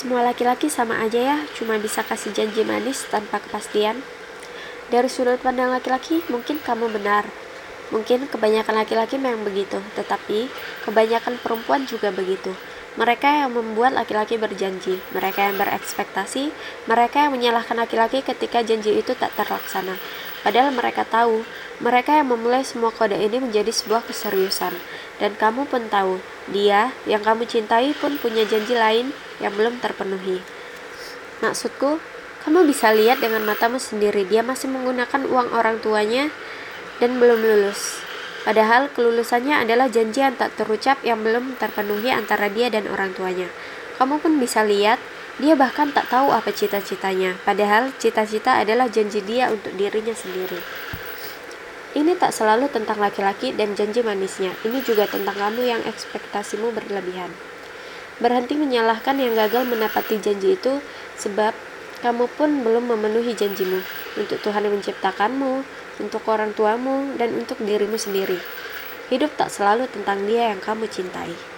Semua laki-laki sama aja ya, cuma bisa kasih janji manis tanpa kepastian. Dari sudut pandang laki-laki, mungkin kamu benar. Mungkin kebanyakan laki-laki memang begitu, tetapi kebanyakan perempuan juga begitu. Mereka yang membuat laki-laki berjanji, mereka yang berekspektasi, mereka yang menyalahkan laki-laki ketika janji itu tak terlaksana. Padahal mereka tahu, mereka yang memulai semua kode ini menjadi sebuah keseriusan. Dan kamu pun tahu, dia yang kamu cintai pun punya janji lain yang belum terpenuhi. Maksudku, kamu bisa lihat dengan matamu sendiri dia masih menggunakan uang orang tuanya dan belum lulus. Padahal kelulusannya adalah janji yang tak terucap yang belum terpenuhi antara dia dan orang tuanya. Kamu pun bisa lihat, dia bahkan tak tahu apa cita-citanya. Padahal cita-cita adalah janji dia untuk dirinya sendiri. Ini tak selalu tentang laki-laki dan janji manisnya. Ini juga tentang kamu yang ekspektasimu berlebihan. Berhenti menyalahkan yang gagal menepati janji itu sebab kamu pun belum memenuhi janjimu untuk Tuhan yang menciptakanmu, untuk orang tuamu, dan untuk dirimu sendiri. Hidup tak selalu tentang dia yang kamu cintai.